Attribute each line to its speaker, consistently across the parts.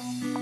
Speaker 1: Música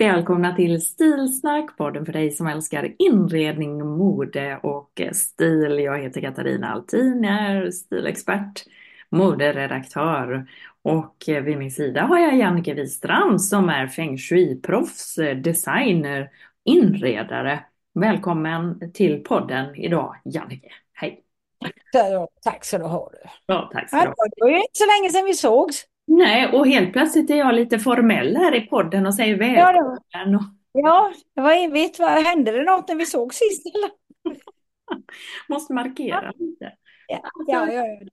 Speaker 2: Välkomna till Stilsnack, podden för dig som älskar inredning, mode och stil. Jag heter Katarina Altin, jag är stilexpert, moderedaktör och vid min sida har jag Jannike Wistrand som är feng shui-proffs, designer, inredare. Välkommen till podden idag, Jannike. Hej!
Speaker 3: Tack så du ha. Du.
Speaker 2: Ja, tack ska du ha.
Speaker 3: Det var ju inte så länge sedan vi sågs.
Speaker 2: Nej, och helt plötsligt är jag lite formell här i podden och säger
Speaker 3: Ja, det var-
Speaker 2: välkommen.
Speaker 3: Ja, det var evigt. Vad hände det något när vi såg sist? Eller?
Speaker 2: måste markera lite.
Speaker 3: Ja, ja, ja. ja.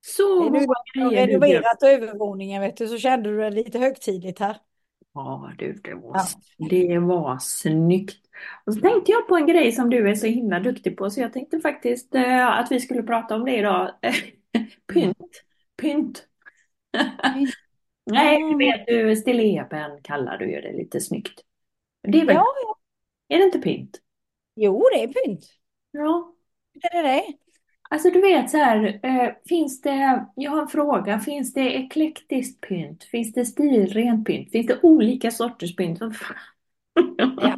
Speaker 2: Så
Speaker 3: Det är nu renoverat övervåningen, vet du, så kände du det lite högtidligt här.
Speaker 2: Ja, du, det var,
Speaker 3: Ja.
Speaker 2: det var snyggt. Och så tänkte jag på en grej som du är så himla duktig på, så jag tänkte faktiskt eh, att vi skulle prata om det idag. Pynt. Pynt. Nej, du vet du, stilleben kallar du ju det lite snyggt. Det är väl,
Speaker 3: Ja, ja.
Speaker 2: är det inte pynt?
Speaker 3: Jo, det är pynt.
Speaker 2: Ja.
Speaker 3: Det är det.
Speaker 2: Alltså du vet så här, eh, finns det, jag har en fråga, finns det eklektiskt pynt? Finns det stilrent pynt? Finns det olika sorters pynt?
Speaker 3: Ja,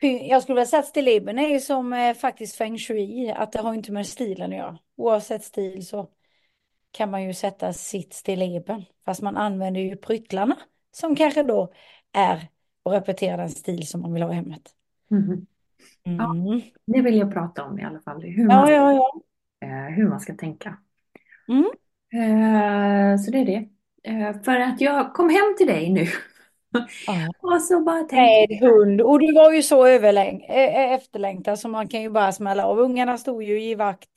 Speaker 3: Jag skulle vilja säga att stilleben är ju som eh, faktiskt feng shui, att det har inte med stilen att göra. Oavsett stil så kan man ju sätta sitt stilleben, fast man använder ju pryttlarna som kanske då är och repeterar den stil som man vill ha i hemmet.
Speaker 2: Mhm. Ja.
Speaker 3: Mm.
Speaker 2: Det vill jag prata om i alla fall, hur
Speaker 3: Ja,
Speaker 2: man,
Speaker 3: ja, ja.
Speaker 2: eh, hur man ska tänka.
Speaker 3: Mm.
Speaker 2: Eh, så det är det. Eh, för att jag kom hem till dig nu
Speaker 3: Ja.
Speaker 2: och så bara tänkte
Speaker 3: Med hund. Och du var ju så överläng- efterlängtad så man kan ju bara smälla av. Ungarna stod ju i vakt,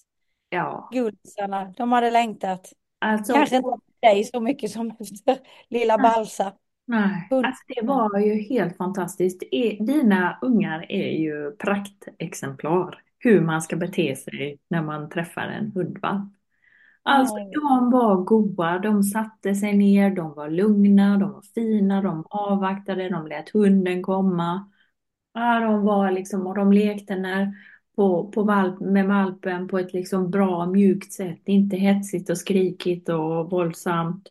Speaker 2: ja,
Speaker 3: gullisarna. De hade längtat.
Speaker 2: alltså,
Speaker 3: Kanske inte efter dig så mycket som efter lilla Balsa.
Speaker 2: nej, alltså det var ju helt fantastiskt. Dina ungar är ju praktexemplar hur man ska bete sig när man träffar en hundvalp. Alltså de var goa, de satte sig ner, de var lugna, de var fina, de avvaktade, de lät hunden komma. Ja, de var liksom, och de lekte när, på, på valp, med valpen på ett liksom bra mjukt sätt, inte hetsigt och skrikigt och våldsamt.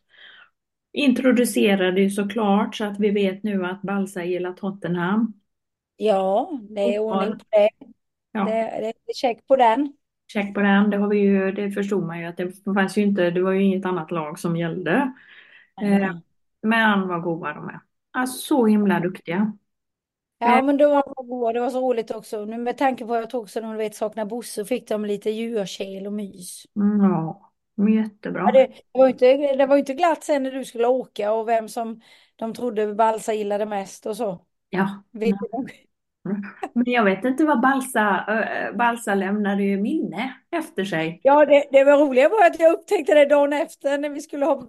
Speaker 2: Introducerade ju såklart så att vi vet nu att Balsa gillar Tottenham.
Speaker 3: Ja, det är ordning på det.
Speaker 2: Ja.
Speaker 3: Det, det är check på den.
Speaker 2: Check på den, det har vi ju, det förstod man ju att det fanns ju inte, det var ju inget annat lag som gällde. Eh, men vad goda de är. Alltså så himla duktiga.
Speaker 3: Ja, men det var bra. Det var så roligt också. Nu med tanke på att jag tog så de vet saknar Bosse fick de lite djurkel och mys.
Speaker 2: Mm, Ja, jättebra.
Speaker 3: Ja, det, det var inte, det var inte glatt sen när du skulle åka och vem som de trodde Balsa gillade mest och så.
Speaker 2: Ja.
Speaker 3: Vet?
Speaker 2: Men jag vet inte vad Balsa, Balsa lämnade ju minne efter sig.
Speaker 3: Ja, det, det var roliga var att jag upptäckte det dagen efter när vi skulle ha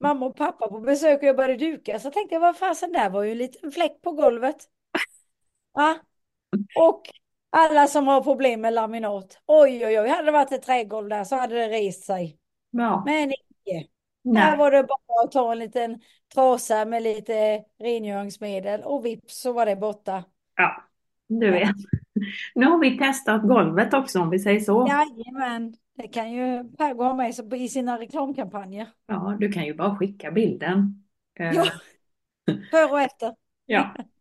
Speaker 3: mamma och pappa på besök och jag började duka. Så tänkte jag, vad fasen, där var ju en liten fläck på golvet. Ja. Och alla som har problem med laminat. Oj, oj, oj, hade det varit ett trägolv där så hade det rest sig.
Speaker 2: Ja,
Speaker 3: Men. Här
Speaker 2: Nej,
Speaker 3: var det bara att ta en liten trasa med lite rengöringsmedel och vips så var det borta.
Speaker 2: ja, du vet. Nu har vi testat golvet också om vi säger så.
Speaker 3: Jajamän, det kan ju Pergo ha med sig i sina reklamkampanjer.
Speaker 2: Ja, du kan ju bara skicka bilden. Eh,
Speaker 3: Ja, före och efter.
Speaker 2: ja.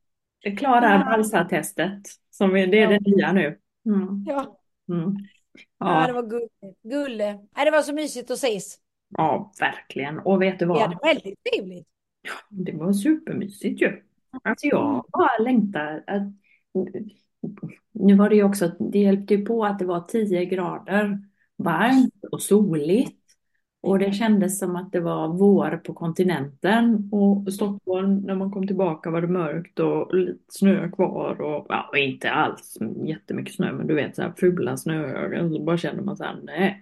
Speaker 2: Det klarar
Speaker 3: Ja.
Speaker 2: Balsa-testet. Som är, det är det nya nu. Mm.
Speaker 3: Ja,
Speaker 2: Mm.
Speaker 3: ja det
Speaker 2: Ja,
Speaker 3: var gulligt. Gulle. Nej, det var så mysigt att ses.
Speaker 2: ja, verkligen. Och vet du vad?
Speaker 3: hade väldigt trevligt.
Speaker 2: Det var supermysigt ju. Alltså jag bara längtar. Att, nu var det ju också, det hjälpte ju på att det var 10 grader varmt och soligt. Och det kändes som att det var vår på kontinenten. Och Stockholm, när man kom tillbaka var det mörkt och lite snö kvar. Och ja, inte alls jättemycket snö, men du vet så här fula snöögon. Så bara kände man så här, nej.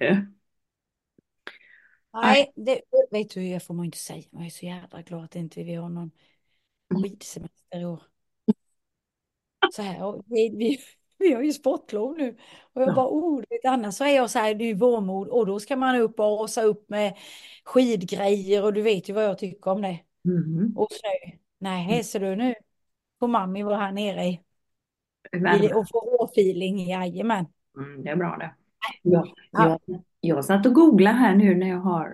Speaker 3: Nej, det vet du, jag får man inte säga. Jag är så jävla glad att inte vi har någon skidsemester i år. Så här, och vi, vi, vi har ju sportlov nu. Och jag
Speaker 2: Ja.
Speaker 3: bara, oh, annars så är jag så här, det är ju vårmod och då ska man upp och åsa upp med skidgrejer och du vet ju vad jag tycker om det.
Speaker 2: Mm.
Speaker 3: Och snö. Nej, så du nu får mammi vara här nere i, i, och få vårfeeling, jajamän.
Speaker 2: Mm, det är bra det. Jag, jag, jag satt och googlade här nu när jag har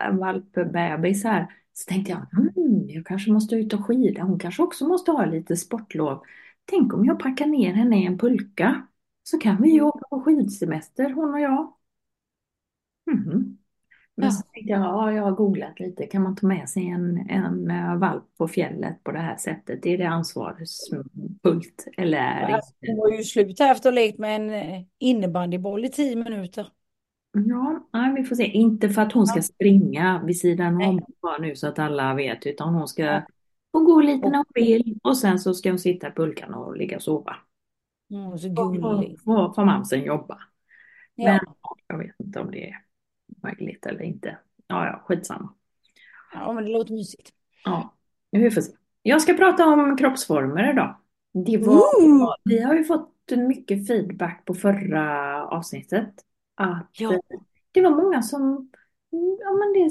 Speaker 2: eh, en valpbebis här. Så tänkte jag, hmm, jag kanske måste ut och skida. Hon kanske också måste ha lite sportlov. Tänk om jag packar ner henne i en pulka. Så kan vi ju åka på skidsemester, hon och jag. Mhm. Men
Speaker 3: Ja.
Speaker 2: så tänkte jag, ja, jag har googlat lite. Kan man ta med sig en, en eh, valp på fjället på det här sättet? Är det ansvarsfullt eller är det
Speaker 3: hon var ju slut här efter att ha lekt med en eh, innebandyboll i tio minuter.
Speaker 2: Ja, nej, vi får se. Inte för att hon ska springa vid sidan om bara nu så att alla vet, utan hon ska
Speaker 3: Ja.
Speaker 2: få gå lite när hon
Speaker 3: Och-
Speaker 2: vill och sen så ska hon sitta i pulkan och ligga och sova.
Speaker 3: Mm, så
Speaker 2: Och
Speaker 3: gullig.
Speaker 2: får, får, mamsen jobba. Men
Speaker 3: Ja.
Speaker 2: jag vet inte om det är möjligt eller inte. Ja, ja, skitsamma.
Speaker 3: ja, men det låter mysigt.
Speaker 2: Ja, vi får se. Jag ska prata om kroppsformer idag. Det var,
Speaker 3: Ooh.
Speaker 2: vi har ju fått mycket feedback på förra avsnittet. Att
Speaker 3: Ja.
Speaker 2: eh, det var många som ja, men det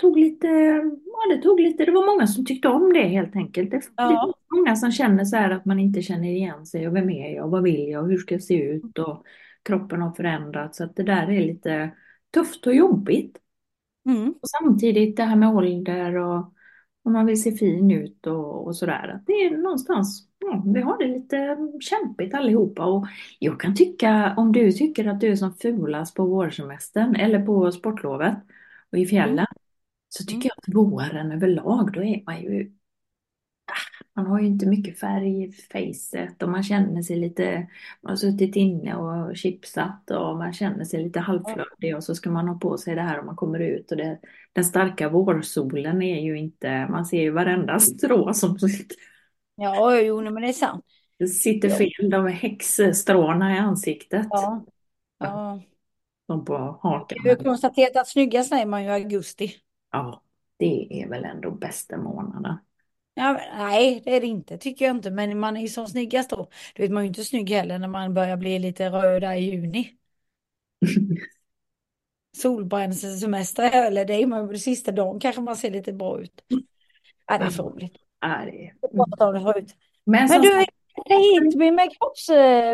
Speaker 2: tog lite, ja, det tog lite, det var många som tyckte om det helt enkelt. Det, det
Speaker 3: Ja.
Speaker 2: många som känner så här att man inte känner igen sig och vem är jag vad vill jag hur ska jag se ut och kroppen har förändrats. Så att det där är lite tufft och jobbigt.
Speaker 3: Mm.
Speaker 2: Och samtidigt det här med ålder och om man vill se fin ut och, och sådär. Att det är någonstans, ja, vi har det lite kämpigt allihopa. Och jag kan tycka, om du tycker att du är som fulast på vårsemestern eller på sportlovet och i fjällen. Så tycker jag att våren överlag, då är man ju ah, man har ju inte mycket färg i facet och man känner sig lite, man har suttit inne och chipsat och man känner sig lite halvflödig och så ska man ha på sig det här och man kommer ut och det, den starka vårsolen är ju inte, man ser ju varenda strå som sitter,
Speaker 3: Ja, jo, men det är sant.
Speaker 2: sitter fel, de häxstråna i ansiktet.
Speaker 3: Ja. Ja.
Speaker 2: De på hakan.
Speaker 3: Vi har konstaterat att snyggast är man ju i augusti.
Speaker 2: Ja, det är väl ändå bästa månaden.
Speaker 3: Ja, men, nej, det är det inte, tycker jag inte. Men man är ju som snyggast då. Du vet, man är ju inte snygg heller när man börjar bli lite röd där i juni. Solbränslesemester, eller det är man ju sista dagen kanske man ser lite bra ut. Ja, det är för roligt.
Speaker 2: Ja, det är... Men
Speaker 3: Men du, hit med, med kropps...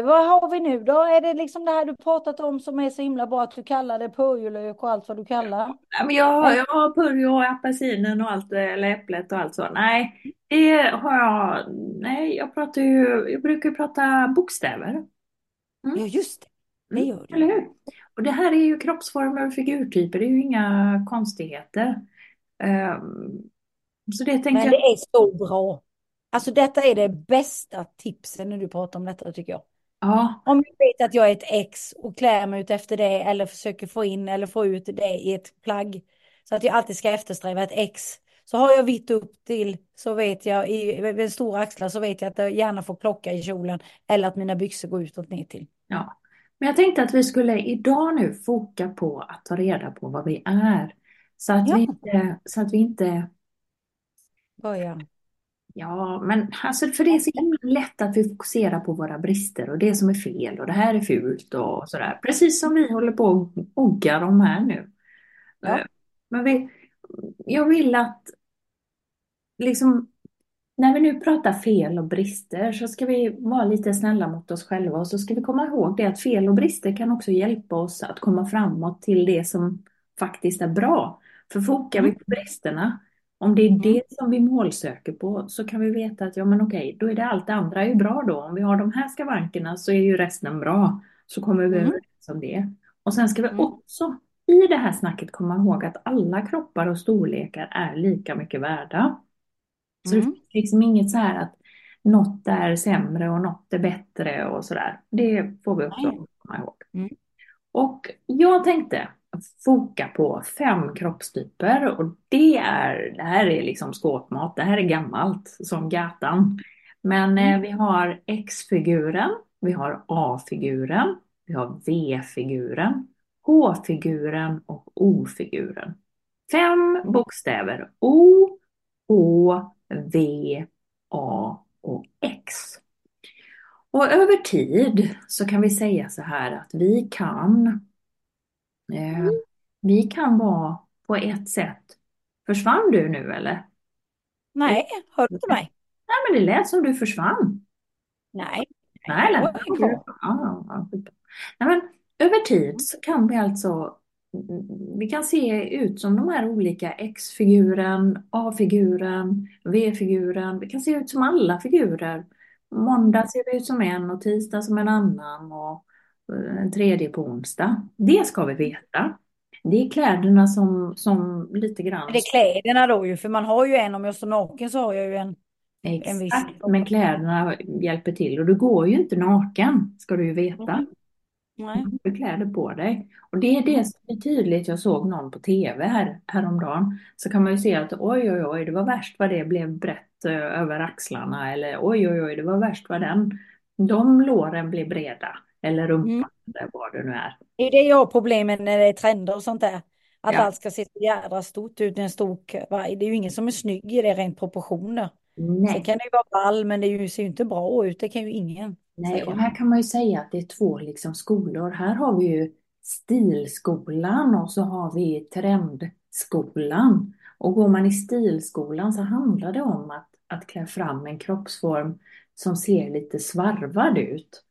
Speaker 3: Vad har vi nu då? Är det liksom det här du pratat om som är så himla bra att du kallar det purjolök och allt vad du kallar?
Speaker 2: Ja, men jag, jag har purjo och apelsinen och allt, eller äpplet och allt så. Nej, det har jag. Nej, jag pratar ju, jag brukar prata bokstäver. Mm.
Speaker 3: Ja, just det. Det
Speaker 2: Mm,
Speaker 3: gör du.
Speaker 2: Eller hur? Och det här är ju kroppsformer och figurtyper, det är ju inga konstigheter. Ehm, så det tänkte
Speaker 3: Men
Speaker 2: jag.
Speaker 3: det är så bra. Alltså detta är det bästa tipsen när du pratar om detta tycker jag.
Speaker 2: Ja,
Speaker 3: Om jag vet att jag är ett ex och klär mig ut efter det eller försöker få in eller få ut det i ett plagg. Så att jag alltid ska eftersträva ett ex. Så har jag vitt upp till så vet jag i en stora axlar så vet jag att jag gärna får klocka i kjolen eller att mina byxor går utåt ner till.
Speaker 2: ja. Men jag tänkte att vi skulle idag nu foka på att ta reda på vad vi är. Så att
Speaker 3: Ja.
Speaker 2: vi inte, så att vi inte
Speaker 3: Börja.
Speaker 2: Ja, men alltså för det är så himla lätt att vi fokuserar på våra brister och det som är fel och det här är fult och sådär. Precis som vi håller på och oggar om här nu.
Speaker 3: Ja.
Speaker 2: Eh, Men vi, jag vill att liksom när vi nu pratar fel och brister så ska vi vara lite snälla mot oss själva och så ska vi komma ihåg det att fel och brister kan också hjälpa oss att komma framåt till det som faktiskt är bra. För fokar vi på bristerna, om det är det som vi målsöker på så kan vi veta att ja men okej, då är det allt det andra är ju bra då. Om vi har de här skavankerna så är ju resten bra. Så kommer vi
Speaker 3: Mm.
Speaker 2: överens om det. Och sen ska vi
Speaker 3: Mm.
Speaker 2: också i det här snacket komma ihåg att alla kroppar och storlekar är lika mycket värda. Så det
Speaker 3: Mm.
Speaker 2: finns liksom inget så här att något är sämre och något är bättre och sådär. Det får vi också komma ihåg.
Speaker 3: Mm.
Speaker 2: Och jag tänkte foka på fem kroppstyper och det är, det här är liksom skåpmat, det här är gammalt som gatan. Men eh, vi har X-figuren, vi har A-figuren, vi har V-figuren, H-figuren och O-figuren. Fem bokstäver. O, Å, V, A och X. Och över tid så kan vi säga så här att vi kan eh, vi kan vara på ett sätt. Försvann du nu eller?
Speaker 3: Nej, hör du inte mig?
Speaker 2: Nej men det lät som du försvann.
Speaker 3: Nej.
Speaker 2: Nej,
Speaker 3: är kvar.
Speaker 2: Ja. Nej, men över tid så kan vi alltså vi kan se ut som de här olika X-figuren, A-figuren, V-figuren. Vi kan se ut som alla figurer. Måndag ser vi ut som en och tisdag som en annan och en tredje på onsdag. Det ska vi veta. Det är kläderna som, som lite grann...
Speaker 3: Det är kläderna då ju, för man har ju en, om jag står naken så har jag ju en, en viss...
Speaker 2: Exakt, men kläderna hjälper till och du går ju inte naken, ska du ju veta.
Speaker 3: Mm. Nej.
Speaker 2: Du har kläder på dig. Och det är det som är tydligt. Jag såg någon på tv här, häromdagen. Så kan man ju se att oj, oj, oj, det var värst vad det blev brett eh, över axlarna. Eller oj, oj, oj, det var värst vad den, de låren blev breda. Eller rumpan,
Speaker 3: Mm.
Speaker 2: eller vad det nu är.
Speaker 3: Det är det jag har problem med när det är trender och sånt där. Att
Speaker 2: Ja.
Speaker 3: allt ska se så jädra stort ut, en stor kvaj. Det är ju ingen som är snygg i det rent proportioner. Sen
Speaker 2: Nej,
Speaker 3: kan det ju vara ball, men det ser ju inte bra ut. Det kan ju ingen
Speaker 2: nej, och här kan man ju säga att det är två liksom skolor. Här har vi ju stilskolan och så har vi trendskolan. Och går man i stilskolan så handlar det om att, att klä fram en kroppsform som ser lite svarvad ut.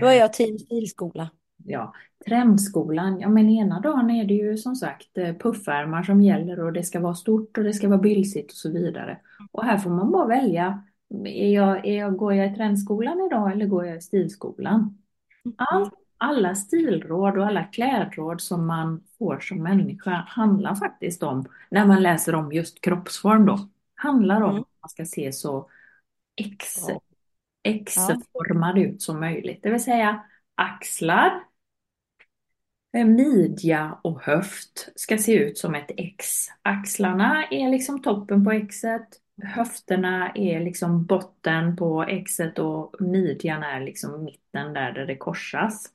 Speaker 3: Då är
Speaker 2: Eh,
Speaker 3: jag team stilskola.
Speaker 2: Ja, trendskolan, ja men ena dagen är det ju som sagt eh, puffärmar som gäller och det ska vara stort och det ska vara bylsigt och så vidare. Och här får man bara välja, är jag, är jag, går jag i trendskolan idag eller går jag i stilskolan? All, alla stilråd och alla klädråd som man får som människa handlar faktiskt om, när man läser om just kroppsform då, handlar om
Speaker 3: Mm.
Speaker 2: att man ska se så X,
Speaker 3: Ja.
Speaker 2: X-formad ut som möjligt. Det vill säga axlar, eh, midja och höft ska se ut som ett X. Axlarna är liksom toppen på Xet, höfterna är liksom botten på Xet och midjan är liksom mitten där, där det korsas.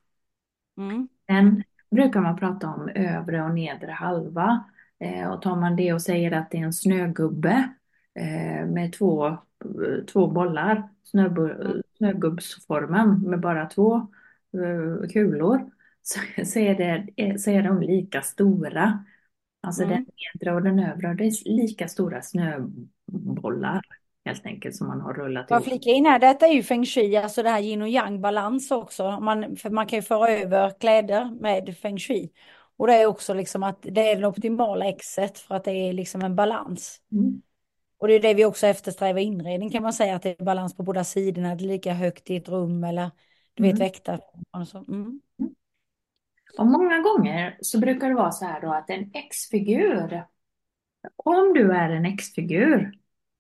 Speaker 3: Mm.
Speaker 2: Sen brukar man prata om övre och nedre halva. Eh, och tar man det och säger att det är en snögubbe eh, med två, två bollar, snögubbsformen med bara två eh, kulor, så, så, är det, eh, så är de lika stora. Alltså
Speaker 3: Mm.
Speaker 2: den nedre och den övre, det är lika stora snöbollar helt enkelt som man har rullat
Speaker 3: Jag
Speaker 2: ihop.
Speaker 3: flika in här, detta är ju feng shui, alltså det här yin och yang balans också. Man, för man kan ju föra över kläder med feng shui. Och det är också liksom att det är det optimala exet för att det är liksom en balans.
Speaker 2: Mm.
Speaker 3: Och det är det vi också eftersträvar i inredning kan man säga, att det är balans på båda sidorna, det är lika högt i ett rum eller du vet
Speaker 2: Mm.
Speaker 3: väktar. och så. Mm.
Speaker 2: Och många gånger så brukar det vara så här då att en X-figur, om du är en X-figur,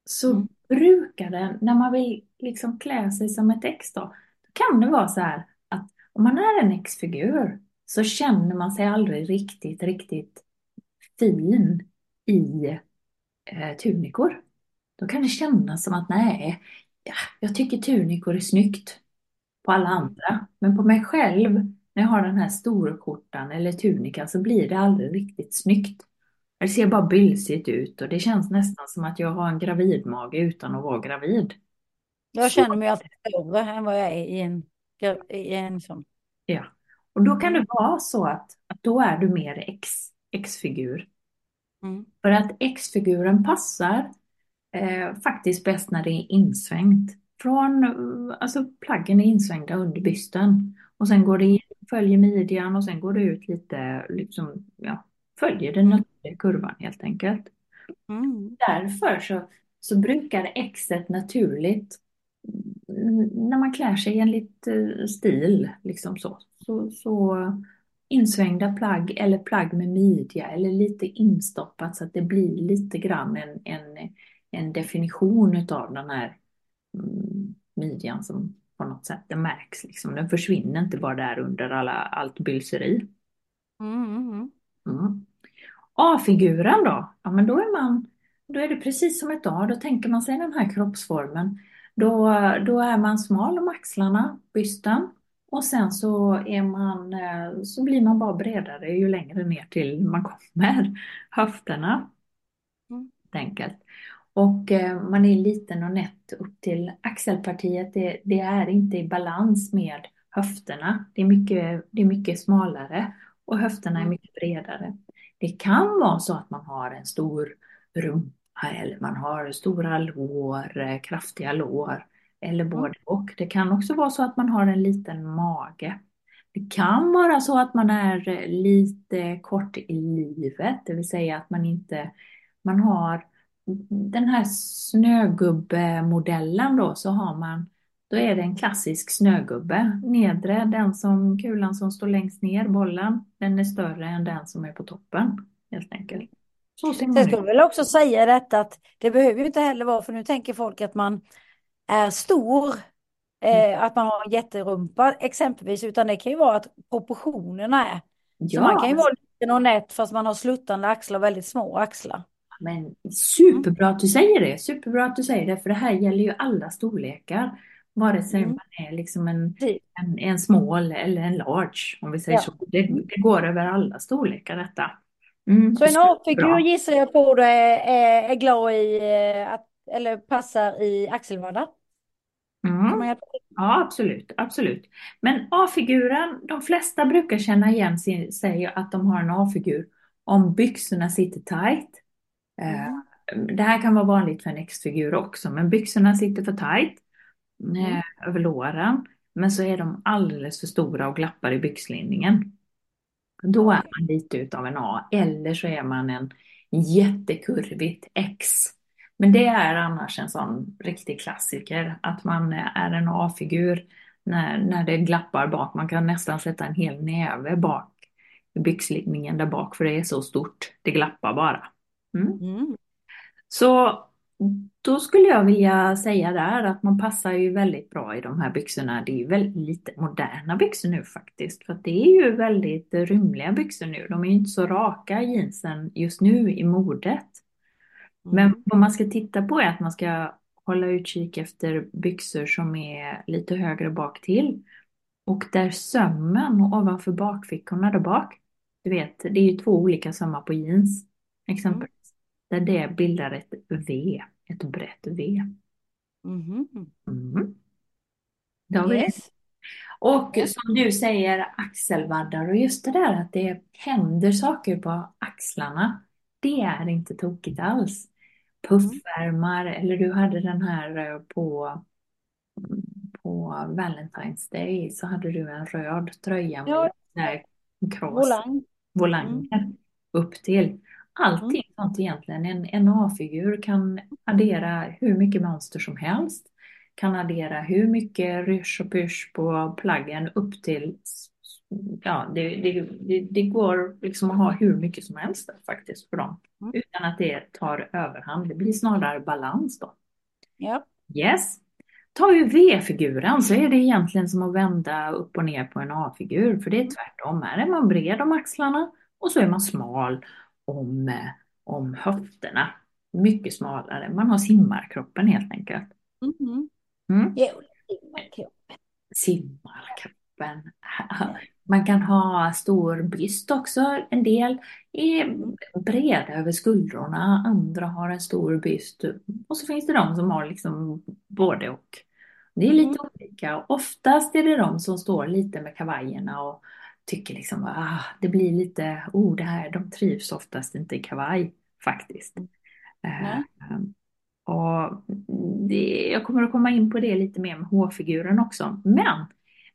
Speaker 2: så
Speaker 3: Mm.
Speaker 2: brukar den, när man vill liksom klä sig som ett X då, då kan det vara så här att om man är en X-figur så känner man sig aldrig riktigt, riktigt fin i eh, tunikor. Då kan det kännas som att nej, ja, jag tycker tunikor är snyggt på alla andra. Men på mig själv, när jag har den här storskjortan eller tunikan så blir det aldrig riktigt snyggt. Det ser bara bylsigt ut och det känns nästan som att jag har en gravidmage utan att vara gravid.
Speaker 3: Jag känner mig alltid större än vad jag är i en, i en sån.
Speaker 2: Ja. Och då kan det vara så att, att då är du mer X. X-figur.
Speaker 3: Mm.
Speaker 2: För att X-figuren passar eh, faktiskt bäst när det är insvängt. Från, alltså plaggen är insvängda under bysten och sen går det in, följer midjan och sen går det ut lite, liksom, ja, följer den naturliga kurvan helt enkelt.
Speaker 3: Mm.
Speaker 2: Därför så, så brukar Xet naturligt mm, när man klär sig enligt eh, stil, liksom så, så, så insvängda plagg eller plagg med midja eller lite instoppat så att det blir lite grann en, en, en definition utav den här mm, midjan som på något sätt det märks liksom. Den försvinner inte bara där under alla, allt bylseri.
Speaker 3: Mm. Mm.
Speaker 2: Mm. A-figuren då? Ja, men då är man, då är det precis som ett A. Då tänker man sig den här kroppsformen. Då, då är man smal om axlarna, bysten. Och sen så är man, eh, så blir man bara bredare ju längre ner till man kommer. Höfterna.
Speaker 3: Mm.
Speaker 2: Enkelt. Och eh, man är liten och nätt upp till axelpartiet. Det, det är inte i balans med höfterna. Det är mycket, det är mycket smalare och höfterna är
Speaker 3: Mm.
Speaker 2: mycket bredare. Det kan vara så att man har en stor rumpa eller man har stora lår, eh, kraftiga lår eller både och. Det kan också vara så att man har en liten mage. Det kan vara så att man är eh, lite kort i livet, det vill säga att man inte, man har den här snögubbemodellen då, så har man, då är det en klassisk snögubbe. Nedre, den som, kulan som står längst ner, bollen, den är större än den som är på toppen, helt enkelt. Så ser man
Speaker 3: ska vi väl också säga detta att det behöver ju inte heller vara, för nu tänker folk att man är stor, eh, att man har en jätterumpa exempelvis, utan det kan ju vara att proportionerna är. Så man kan ju
Speaker 2: Ja,
Speaker 3: vara liten och nätt fast man har sluttande axlar och väldigt små axlar.
Speaker 2: Men superbra att du säger det. Superbra att du säger det, för det här gäller ju alla storlekar. Vare sig
Speaker 3: Mm.
Speaker 2: man är liksom en, en, en small eller en large, om vi säger
Speaker 3: Ja.
Speaker 2: så. Det, det går över alla storlekar detta. Mm,
Speaker 3: Så en A-figur gissar jag på du är, är, glad i, eh, att, eller passar i axelvaddar.
Speaker 2: Mm. Ja, absolut, absolut. Men A-figuren, de flesta brukar känna igen sig att de har en A-figur om byxorna sitter tight. Eh,
Speaker 3: Mm.
Speaker 2: Det här kan vara vanligt för en X-figur också, men byxorna sitter för tight eh,
Speaker 3: Mm.
Speaker 2: över låren. Men så är de alldeles för stora och glappar i byxlinningen. Då är man lite utav en A, eller så är man en jättekurvigt X. Men det är annars en sån riktig klassiker, att man är en A-figur när, när det glappar bak. Man kan nästan sätta en hel näve bak i byxlinningen där bak, för det är så stort. Det glappar bara. Mm.
Speaker 3: Mm.
Speaker 2: Så då skulle jag vilja säga där att man passar ju väldigt bra i de här byxorna. Det är ju väldigt lite moderna byxor nu faktiskt. För det är ju väldigt rymliga byxor nu. De är ju inte så raka jeansen just nu i modet. Men
Speaker 3: Mm.
Speaker 2: vad man ska titta på är att man ska hålla utkik efter byxor som är lite högre bak till. Och där sömmen ovanför bakfickorna där bak. Du vet, det är ju två olika sömmar på jeans. Exempelvis. Där det bildar ett V, ett brett V.
Speaker 3: Mhm.
Speaker 2: Mm. Har det.
Speaker 3: Yes.
Speaker 2: Och som du säger, axelvaddar och just det där att det händer saker på axlarna. Det är inte tokigt alls. Puffärmar, eller du hade den här eh, på, på Valentine's Day så hade du en röd tröja med
Speaker 3: Ja.
Speaker 2: där
Speaker 3: Volang.
Speaker 2: volanger upp till. Allting sånt egentligen. En, en A-figur kan addera hur mycket mönster som helst. Kan addera hur mycket rysch och pysch på plaggen upp till Ja, det, det, det, det går liksom att ha hur mycket som helst faktiskt på dem.
Speaker 3: Mm.
Speaker 2: Utan att det tar överhand. Det blir snarare balans då.
Speaker 3: Ja.
Speaker 2: Yes. Tar vi V-figuren så är det egentligen som att vända upp och ner på en A-figur. För det är tvärtom. Här är man bred om axlarna och så är man smal om, eh, om höfterna. Mycket smalare. Man har simmarkroppen helt enkelt.
Speaker 3: Mhm.
Speaker 2: Mm.
Speaker 3: Jo.
Speaker 2: Simmarkroppen. Man kan ha stor byst också. En del är breda över skuldrorna, andra har en stor byst. Och så finns det de som har liksom både och. Det är lite olika. Oftast är det de som står lite med kavajerna och tycker liksom ah, det blir lite, oh det här, de trivs oftast inte i kavaj faktiskt.
Speaker 3: Nej.
Speaker 2: Eh, och det, jag kommer att komma in på det lite mer med H-figuren också. Men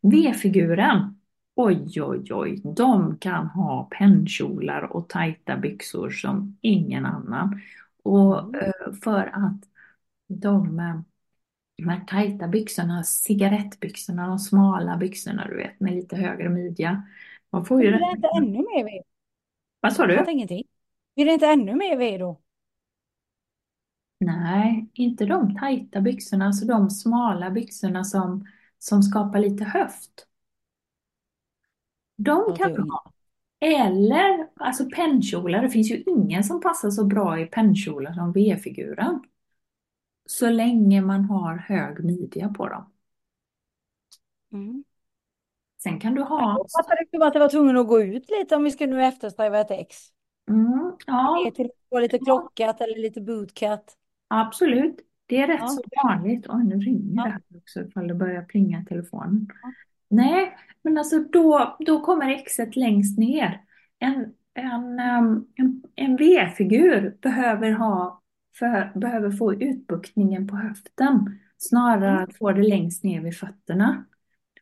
Speaker 2: V-figuren, oj oj oj, de kan ha pennkjolar och tajta byxor som ingen annan. Och eh, för att de, eh, de här tajta byxorna, cigarettbyxorna, de smala byxorna du vet med lite högre midja. Man får ju
Speaker 3: det inte ännu mer ved?
Speaker 2: Vad sa
Speaker 3: Jag
Speaker 2: du?
Speaker 3: fattar ingenting. Blir det inte ännu mer ved då?
Speaker 2: Nej, inte de tajta byxorna, alltså de smala byxorna som, som skapar lite höft. De kan du ha. Eller alltså pennkjolar, det finns ju ingen som passar så bra i pennkjolar som V-figuren. Så länge man har hög midja på dem.
Speaker 3: Mm.
Speaker 2: Sen kan du
Speaker 3: Jag
Speaker 2: ha,
Speaker 3: fattade som att det var tvungen att gå ut lite om vi skulle nu eftersträva ett ex.
Speaker 2: mm, ja,
Speaker 3: till lite klockat eller lite bootcut.
Speaker 2: absolut. Det är rätt
Speaker 3: Ja.
Speaker 2: så vanligt. Oj, nu ringer
Speaker 3: Ja.
Speaker 2: det här också ifall det börjar plinga telefonen.
Speaker 3: Ja.
Speaker 2: Nej, men alltså då, då kommer exet längst ner. En, en, ehm, en, en V-figur behöver ha, för, behöver få utbuktningen på höften snarare
Speaker 3: Mm.
Speaker 2: att få det längst ner vid fötterna.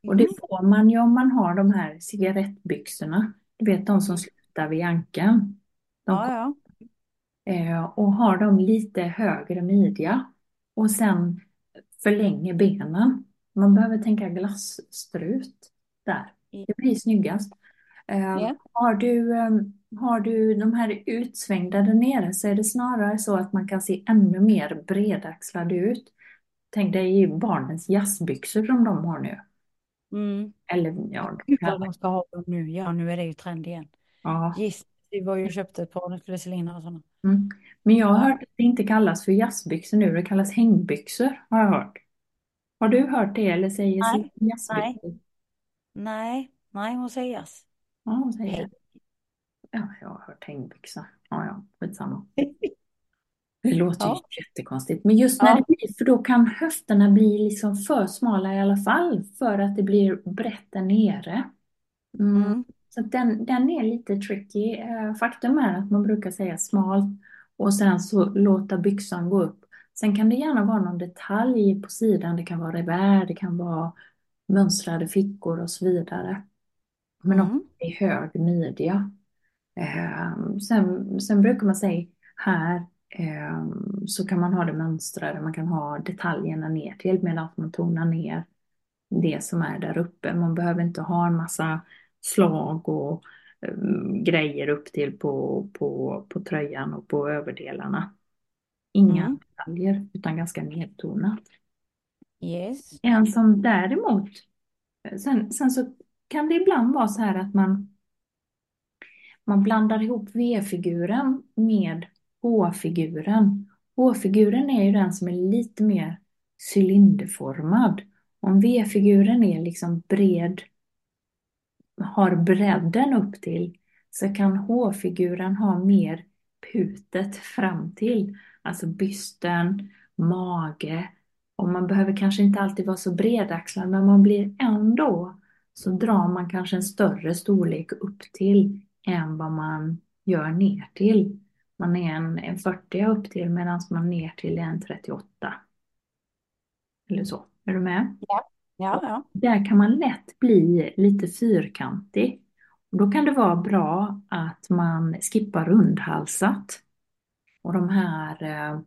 Speaker 2: Och det
Speaker 3: Mhm.
Speaker 2: får man ju om man har de här cigarettbyxorna. Du vet de som
Speaker 3: Mm.
Speaker 2: slutar vid ankeln.
Speaker 3: Ja, ja.
Speaker 2: eh, och har de lite högre midja och sen förlänger benen. Man behöver tänka glasstrut där. Det blir snyggast.
Speaker 3: Ja.
Speaker 2: har du, eh, har du de här utsvängda där nere så är det snarare så att man kan se ännu mer bredaxlad ut. Tänk dig barnens jazzbyxor som de har nu.
Speaker 3: Mm.
Speaker 2: Eller ja,
Speaker 3: Gud vad de ska ha dem nu. Ja, nu är det ju trend igen.
Speaker 2: ja.
Speaker 3: Giss, vi var ju och köpte ett par, nu skulle Selina och sådana.
Speaker 2: Mm. Men jag har hört att det inte kallas för jazzbyxor nu, det kallas hängbyxor har jag hört. Har du hört det eller säger
Speaker 3: Nej,
Speaker 2: jazzbyxor?
Speaker 3: Nej, nej hon säger yes.
Speaker 2: Ja, hon säger
Speaker 3: Häng.
Speaker 2: Ja, jag har hört hängbyxa. Ja, ja, skitsamma. Det låter ju
Speaker 3: Ja.
Speaker 2: jättekonstigt. Men just när
Speaker 3: Ja.
Speaker 2: det blir, för då kan höfterna bli liksom för smala i alla fall för att det blir brett där nere. Mm.
Speaker 3: Mm.
Speaker 2: Så den, den är lite tricky. Eh, Faktum är att man brukar säga smalt och sen så låta byxan gå upp. Sen kan det gärna vara någon detalj på sidan. Det kan vara revär, det kan vara mönstrade fickor och så vidare. Men också
Speaker 3: Mm.
Speaker 2: i hög midja. Eh, sen, sen brukar man säga här eh, så kan man ha det mönstrade, man kan ha detaljerna ner till medan man tonar ner det som är där uppe. Man behöver inte ha en massa slag och eh, grejer upp till på, på, på tröjan och på överdelarna. Inga
Speaker 3: Mm.
Speaker 2: detaljer utan ganska nedtonat.
Speaker 3: Yes.
Speaker 2: En som däremot, sen, sen så kan det ibland vara så här att man, man blandar ihop V-figuren med H-figuren. H-figuren är ju den som är lite mer cylinderformad. Om V-figuren är liksom bred, har bredden upp till, så kan H-figuren ha mer putet fram till. Alltså bysten, mage. Och man behöver kanske inte alltid vara så bredaxlad, men man blir ändå, så drar man kanske en större storlek upp till än vad man gör ner till. Man är en, en 40 upp till medan man ner till är en 38. Eller så. Är du med?
Speaker 3: Ja, ja.
Speaker 2: Där kan man lätt bli lite fyrkantig. Och då kan det vara bra att man skippar rundhalsat. Och de här eh,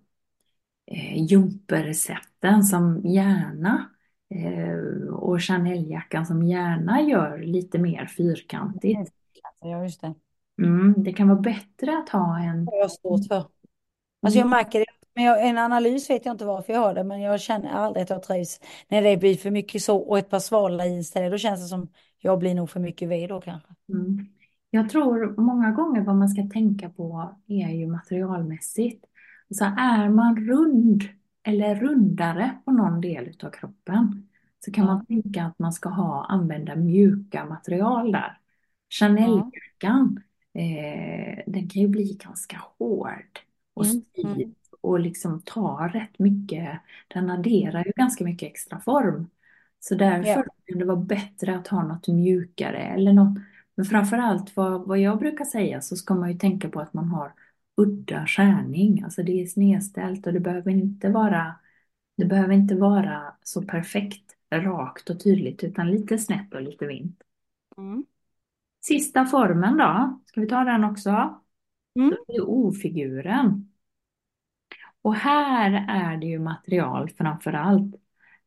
Speaker 2: eh, jumpersätten som gärna eh, och Chanel-jackan som gärna gör lite mer fyrkantigt.
Speaker 3: Ja, just det.
Speaker 2: Mm, det kan vara bättre att ha en...
Speaker 3: Det har jag svårt för. Alltså jag märker det. Men jag, en analys vet jag inte varför jag har det, men jag känner aldrig att jag trivs när det blir för mycket så och ett par svala i istället. Då känns det som jag blir nog för mycket ved då kanske.
Speaker 2: Mm. Jag tror många gånger vad man ska tänka på är ju materialmässigt. Så är man rund eller rundare på någon del av kroppen så kan man tänka att man ska ha, använda mjuka material där. Chanel-jackan, eh, den kan ju bli ganska hård och
Speaker 3: Mm,
Speaker 2: stiv och liksom ta rätt mycket, den adderar ju ganska mycket extra form. Så därför
Speaker 3: Ja.
Speaker 2: kan det vara bättre att ha något mjukare eller något Men framförallt vad, vad jag brukar säga så ska man ju tänka på att man har udda skärning. Alltså det är snedställt och det behöver inte vara, det behöver inte vara så perfekt rakt och tydligt utan lite snett och lite vint.
Speaker 3: Mm.
Speaker 2: Sista formen då, ska vi ta den också?
Speaker 3: Mm.
Speaker 2: Det är O-figuren. Och här är det ju material framför allt.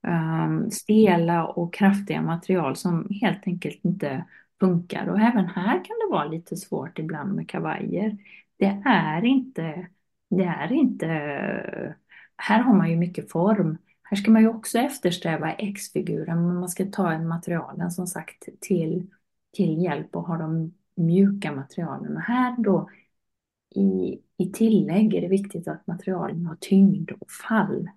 Speaker 2: Um, stela och kraftiga material som helt enkelt inte funkar. Och även här kan det vara lite svårt ibland med kavajer. Det är inte, det är inte, här har man ju mycket form. Här ska man ju också eftersträva X-figuren, men man ska ta en materialen som sagt till, till hjälp och ha de mjuka materialen. Och här då i, i tillägg är det viktigt att materialen har tyngd och fall.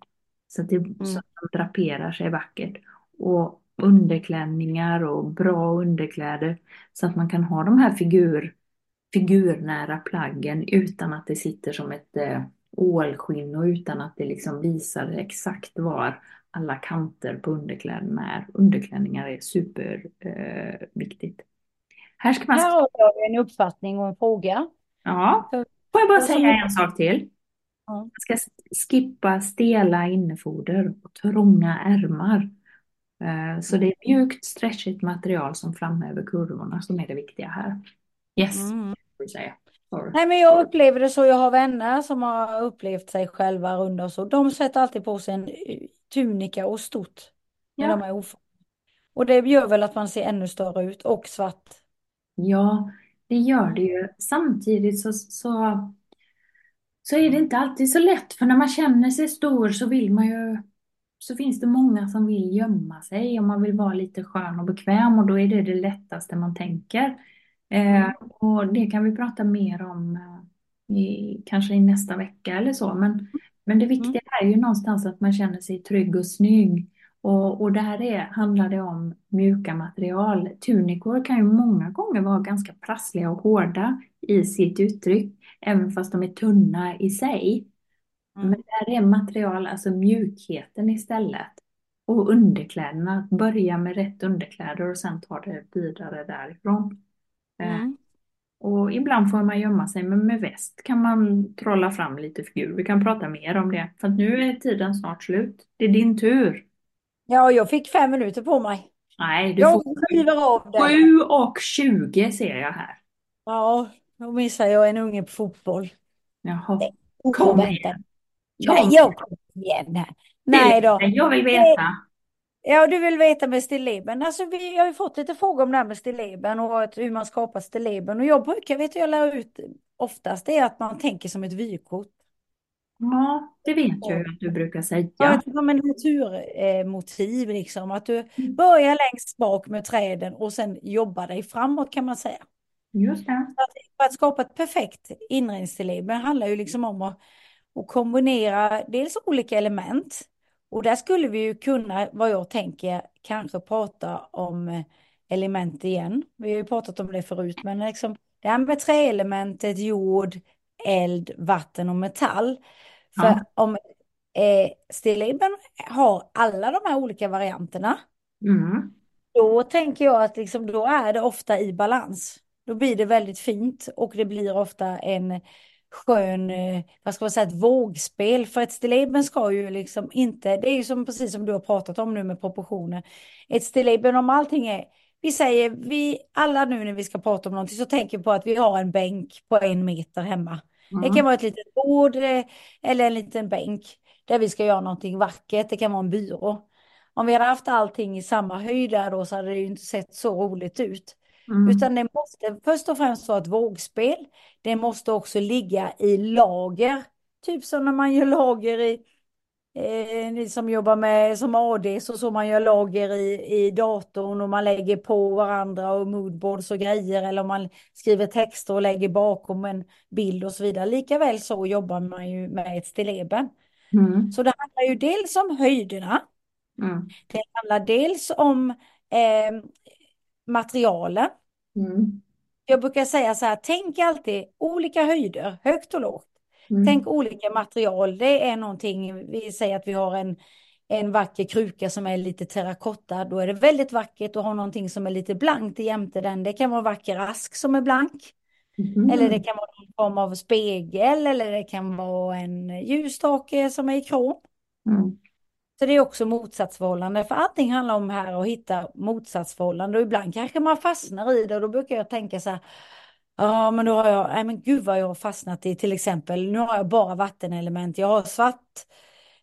Speaker 2: Så att, det,
Speaker 3: Mm.
Speaker 2: så att de draperar sig vackert. Och underklänningar och bra underkläder. Så att man kan ha de här figur, figurnära plaggen utan att det sitter som ett eh, ålskinn och utan att det liksom visar exakt var alla kanter på underkläderna är. Underklänningar är superviktigt. Eh, här ska man...
Speaker 3: Här har jag en uppfattning och en fråga.
Speaker 2: Ja, får jag bara säga en sak till? Man ska skippa stela innefoder och trånga ärmar. Eh, Så det är mjukt, stretchigt material som framhäver kurvorna som är det viktiga här. Yes,
Speaker 3: Mm.
Speaker 2: säga.
Speaker 3: Nej, men jag upplever det så. Jag har vänner som har upplevt sig själva runda och så. De sätter alltid på sig en tunika och stort när
Speaker 2: Ja.
Speaker 3: de är oformade. Och det gör väl att man ser ännu större ut och svart.
Speaker 2: Ja, det gör det ju. Samtidigt så, så, så är det inte alltid så lätt, för när man känner sig stor så vill man ju, så finns det många som vill gömma sig och man vill vara lite skön och bekväm och då är det det lättaste man tänker. Eh, och det kan vi prata mer om eh, i, kanske i nästa vecka eller så, men, men det viktiga är ju någonstans att man känner sig trygg och snygg. Och, och där är, handlar det om mjuka material. Tunikor kan ju många gånger vara ganska prassliga och hårda i sitt uttryck, även fast de är tunna i sig.
Speaker 3: Mm.
Speaker 2: Men där är material, alltså mjukheten istället. Och underkläderna, att börja med rätt underkläder och sen ta det vidare därifrån. Eh,
Speaker 3: Mm.
Speaker 2: Och ibland får man gömma sig, men med väst kan man trolla fram lite figur. Vi kan prata mer om det, för nu är tiden snart slut. Det är din tur.
Speaker 3: Ja, jag fick fem minuter på mig.
Speaker 2: Nej, du
Speaker 3: Jag
Speaker 2: får
Speaker 3: kliver av det.
Speaker 2: 7 och 20 ser jag här.
Speaker 3: Ja, då missar jag en unge på fotboll.
Speaker 2: Jaha. Kom igen.
Speaker 3: Nej, jag kommer igen här. Nej då.
Speaker 2: Jag vill veta.
Speaker 3: Ja, du vill veta med stilleben. Alltså, vi har ju fått lite frågor om det här med stilleben och hur man skapar stilleben. Och jag brukar, vet du, jag lär ut oftast det är att man tänker som ett vykort.
Speaker 2: Ja, det vet jag att du brukar
Speaker 3: Ja,
Speaker 2: säga.
Speaker 3: ett- som en naturmotiv liksom. Att du börjar längst bak med träden och sen jobbar dig framåt kan man säga.
Speaker 2: Just det.
Speaker 3: Att För att skapa ett perfekt inredningsstilleben handlar ju liksom om att, att kombinera dels olika element. Och där skulle vi ju kunna, vad jag tänker, kanske prata om eh, element igen. Vi har ju pratat om det förut, men liksom det här med träelementet, jord, eld, vatten och metall. För
Speaker 2: Ja.
Speaker 3: om eh, stilleben har alla de här olika varianterna,
Speaker 2: Mm.
Speaker 3: då tänker jag att liksom, då är det ofta i balans. Då blir det väldigt fint och det blir ofta en skön, eh, vad ska man säga, ett vågspel. För ett stilleben ska ju liksom inte, det är ju som precis som du har pratat om nu med proportioner. Ett stilleben om allting är, vi säger, vi alla nu när vi ska prata om någonting så tänker vi på att vi har en bänk på en meter hemma. Det kan
Speaker 2: Mm.
Speaker 3: vara ett litet bord eh, eller en liten bänk där vi ska göra någonting vackert. Det kan vara en byrå. Om vi hade haft allting i samma höjd där då så hade det ju inte sett så roligt ut.
Speaker 2: Mm.
Speaker 3: Utan det måste först och främst vara ett vågspel. Det måste också ligga i lager. Typ som när man gör lager i, eh, ni som jobbar med som AD, så så man gör lager i, i datorn och man lägger på varandra och moodboards och grejer. Eller man skriver texter och lägger bakom en bild och så vidare. Likaväl så jobbar man ju med ett stilleben.
Speaker 2: Mm.
Speaker 3: Så det handlar ju dels om höjderna.
Speaker 2: Mm.
Speaker 3: Det handlar dels om eh, materialen.
Speaker 2: Mm.
Speaker 3: Jag brukar säga så här, tänk alltid olika höjder, högt och lågt.
Speaker 2: Mm.
Speaker 3: Tänk olika material, det är någonting, vi säger att vi har en, en vacker kruka som är lite terrakotta, då är det väldigt vackert att ha någonting som är lite blankt jämte den. Det kan vara vacker ask som är blank.
Speaker 2: Mhm.
Speaker 3: Eller det kan vara någon form av spegel eller det kan vara en ljusstake som är i krom.
Speaker 2: Mm.
Speaker 3: Så det är också motsatsförhållande. För allting handlar om här att hitta motsatsförhållande. Och ibland kanske man fastnar i det. Och då brukar jag tänka så här. Ja, men då har jag, nej men gud vad jag har fastnat i till exempel. Nu har jag bara vattenelement. Jag har svart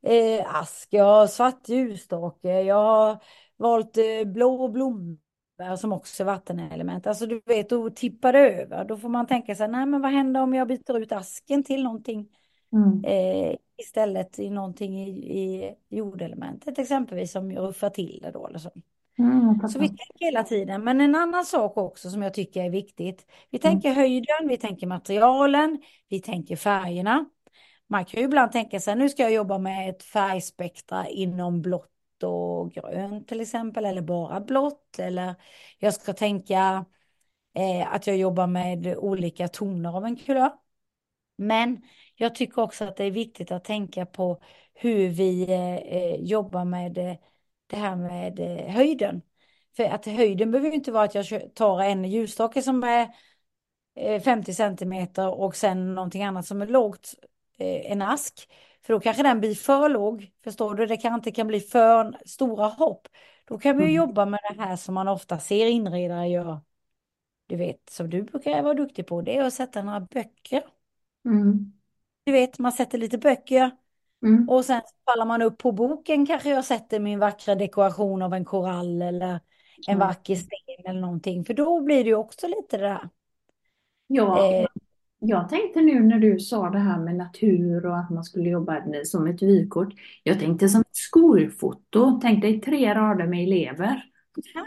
Speaker 3: eh, ask, jag har svart ljusstake, jag har valt eh, blå blombär som också är vattenelement. Alltså du vet, då tippar det över. Då får man tänka sig, nej men vad händer om jag byter ut asken till någonting
Speaker 2: Mm.
Speaker 3: eh, istället i någonting i, i jordelementet exempelvis som ruffar till det då eller så.
Speaker 2: Mm,
Speaker 3: Så vi tänker hela tiden. Men en annan sak också som jag tycker är viktigt. Vi tänker höjden, vi tänker materialen, vi tänker färgerna. Man kan ju ibland tänka sig, nu ska jag jobba med ett färgspektra inom blått och grönt till exempel, eller bara blått. Eller jag ska tänka eh, att jag jobbar med olika toner av en kulör. Men jag tycker också att det är viktigt att tänka på hur vi eh, eh, jobbar med eh, det här med eh, höjden. För att höjden behöver ju inte vara att jag tar en ljusstake som är eh, 50 centimeter och sen någonting annat som är lågt, eh, en ask. För då kanske den blir för låg, förstår du? Det kanske inte kan bli för stora hopp. Då kan vi ju
Speaker 2: Mm.
Speaker 3: jobba med det här som man ofta ser inredare gör. Du vet, som du brukar vara duktig på, det är att sätta några böcker.
Speaker 2: Mm.
Speaker 3: Du vet, man sätter lite böcker
Speaker 2: Mm.
Speaker 3: och sen faller man upp på boken kanske jag sätter min vackra dekoration av en korall eller en
Speaker 2: Mm.
Speaker 3: vacker sten eller någonting. För då blir det ju också lite det där.
Speaker 2: Ja,
Speaker 3: Eh,
Speaker 2: jag tänkte nu när du sa det här med natur och att man skulle jobba som ett vykort. Jag tänkte som ett skolfoto. Tänk dig tre rader med elever.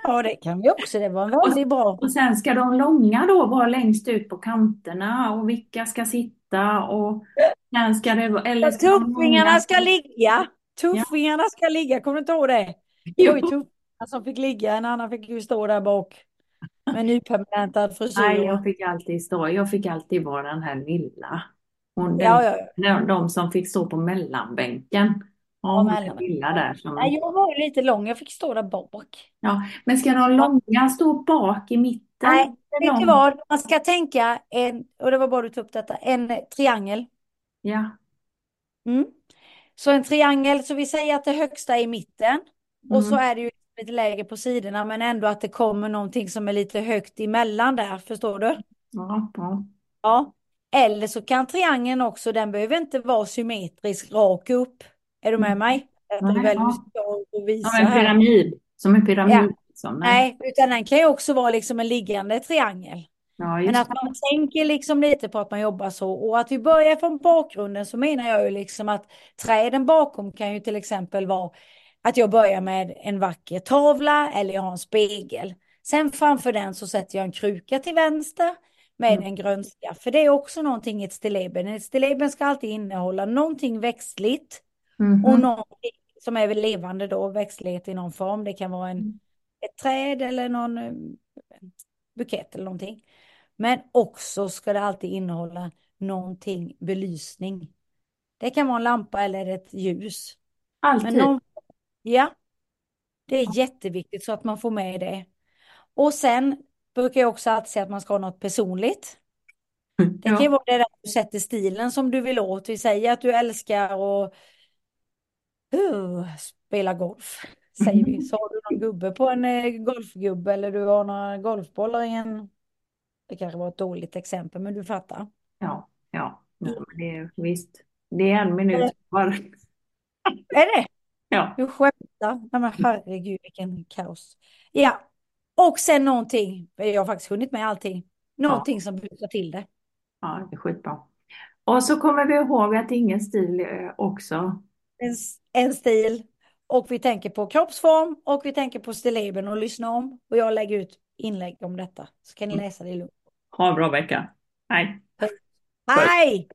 Speaker 3: ja, det kan vi också. Det var väldigt bra.
Speaker 2: Och sen ska de långa då vara längst ut på kanterna och vilka ska sitta och sen ska det eller ska
Speaker 3: Tuffingarna ska ligga. Tuffingarna ska ligga. Kommer du inte ihåg det? Det var ju
Speaker 2: Jo.
Speaker 3: tuffingarna som fick ligga. En annan fick ju stå där bak. Med nypermanentad frisyr.
Speaker 2: Nej, jag fick alltid stå, jag fick alltid vara den här lilla. Hon, den,
Speaker 3: Ja, ja, ja.
Speaker 2: de, som fick stå på mellanbänken. Ja,
Speaker 3: mellanbänken.
Speaker 2: lilla där som...
Speaker 3: Nej, jag var lite lång. Jag fick stå där bak.
Speaker 2: Ja, men ska de långa stå bak i mitten?
Speaker 3: Nej, vet du vad? Man ska tänka en, och det var bra du tog upp detta, en triangel.
Speaker 2: Ja.
Speaker 3: Mm. Så en triangel, så vi säger att det högsta är i mitten. Och så
Speaker 2: Mm.
Speaker 3: är det ju lite lägre på sidorna, men ändå att det kommer någonting som är lite högt emellan där, förstår du?
Speaker 2: Ja, ja.
Speaker 3: Ja. Eller så kan triangeln också, den behöver inte vara symmetrisk rak upp. Är du med mig? Är
Speaker 2: Nej,
Speaker 3: väl
Speaker 2: ja.
Speaker 3: visa
Speaker 2: Som en pyramid. Som en pyramid. Liksom. Nej.
Speaker 3: Nej, utan den kan ju också vara liksom en liggande triangel.
Speaker 2: Ja,
Speaker 3: Men att man tänker liksom lite på att man jobbar så och att vi börjar från bakgrunden så menar jag ju liksom att träden bakom kan ju till exempel vara att jag börjar med en vacker tavla eller jag har en spegel. Sen framför den så sätter jag en kruka till vänster med
Speaker 2: Mm.
Speaker 3: en grönska. För det är också någonting i ett stilleben. Ett stilleben ska alltid innehålla någonting växtligt
Speaker 2: Mhm.
Speaker 3: och någonting som är väl levande då, växtlighet i någon form. Det kan vara en, ett träd eller någon eh, bukett eller någonting. Men också ska det alltid innehålla någonting belysning. Det kan vara en lampa eller ett ljus.
Speaker 2: Alltid.
Speaker 3: någon, ja, det är jätteviktigt så att man får med det. Och sen brukar jag också alltid säga att man ska ha något personligt. Det kan ju vara det där du sätter stilen som du vill åt. Vi säger att du älskar att uh, spela golf. Säger vi. Så har du någon gubbe på en eh, golfgubbe eller du har några golfbollar i en... Det kanske var ett dåligt exempel men du fattar.
Speaker 2: Ja, ja. ja men det är, visst. Det är en minut kvar.
Speaker 3: Är det?
Speaker 2: Ja.
Speaker 3: Du skämtar? Nej men herregud vilken kaos. Ja. Och sen någonting, jag har faktiskt hunnit med allting. Någonting som busar till det.
Speaker 2: ja, det är skitbra. Och så kommer vi ihåg att ingen stil är också.
Speaker 3: En, en stil. Och vi tänker på kroppsform och vi tänker på stilleben och lyssna om. Och jag lägger ut inlägg om detta. Så kan ni läsa det i lugn.
Speaker 2: Ha en bra vecka. Hej.
Speaker 3: Hej!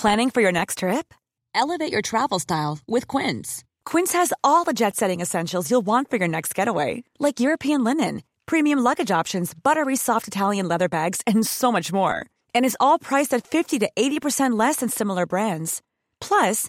Speaker 4: Planning for your next trip? Elevate your travel style with Quince. Quince has all the jet setting essentials you'll want for your next getaway, like European linen, premium luggage options, buttery soft Italian leather bags, and so much more. And is all priced at 50 to 80% less than similar brands. Plus,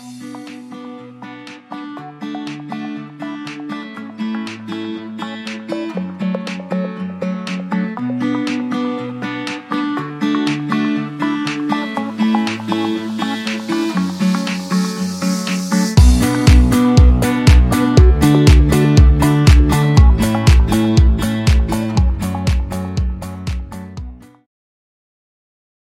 Speaker 5: Thank you.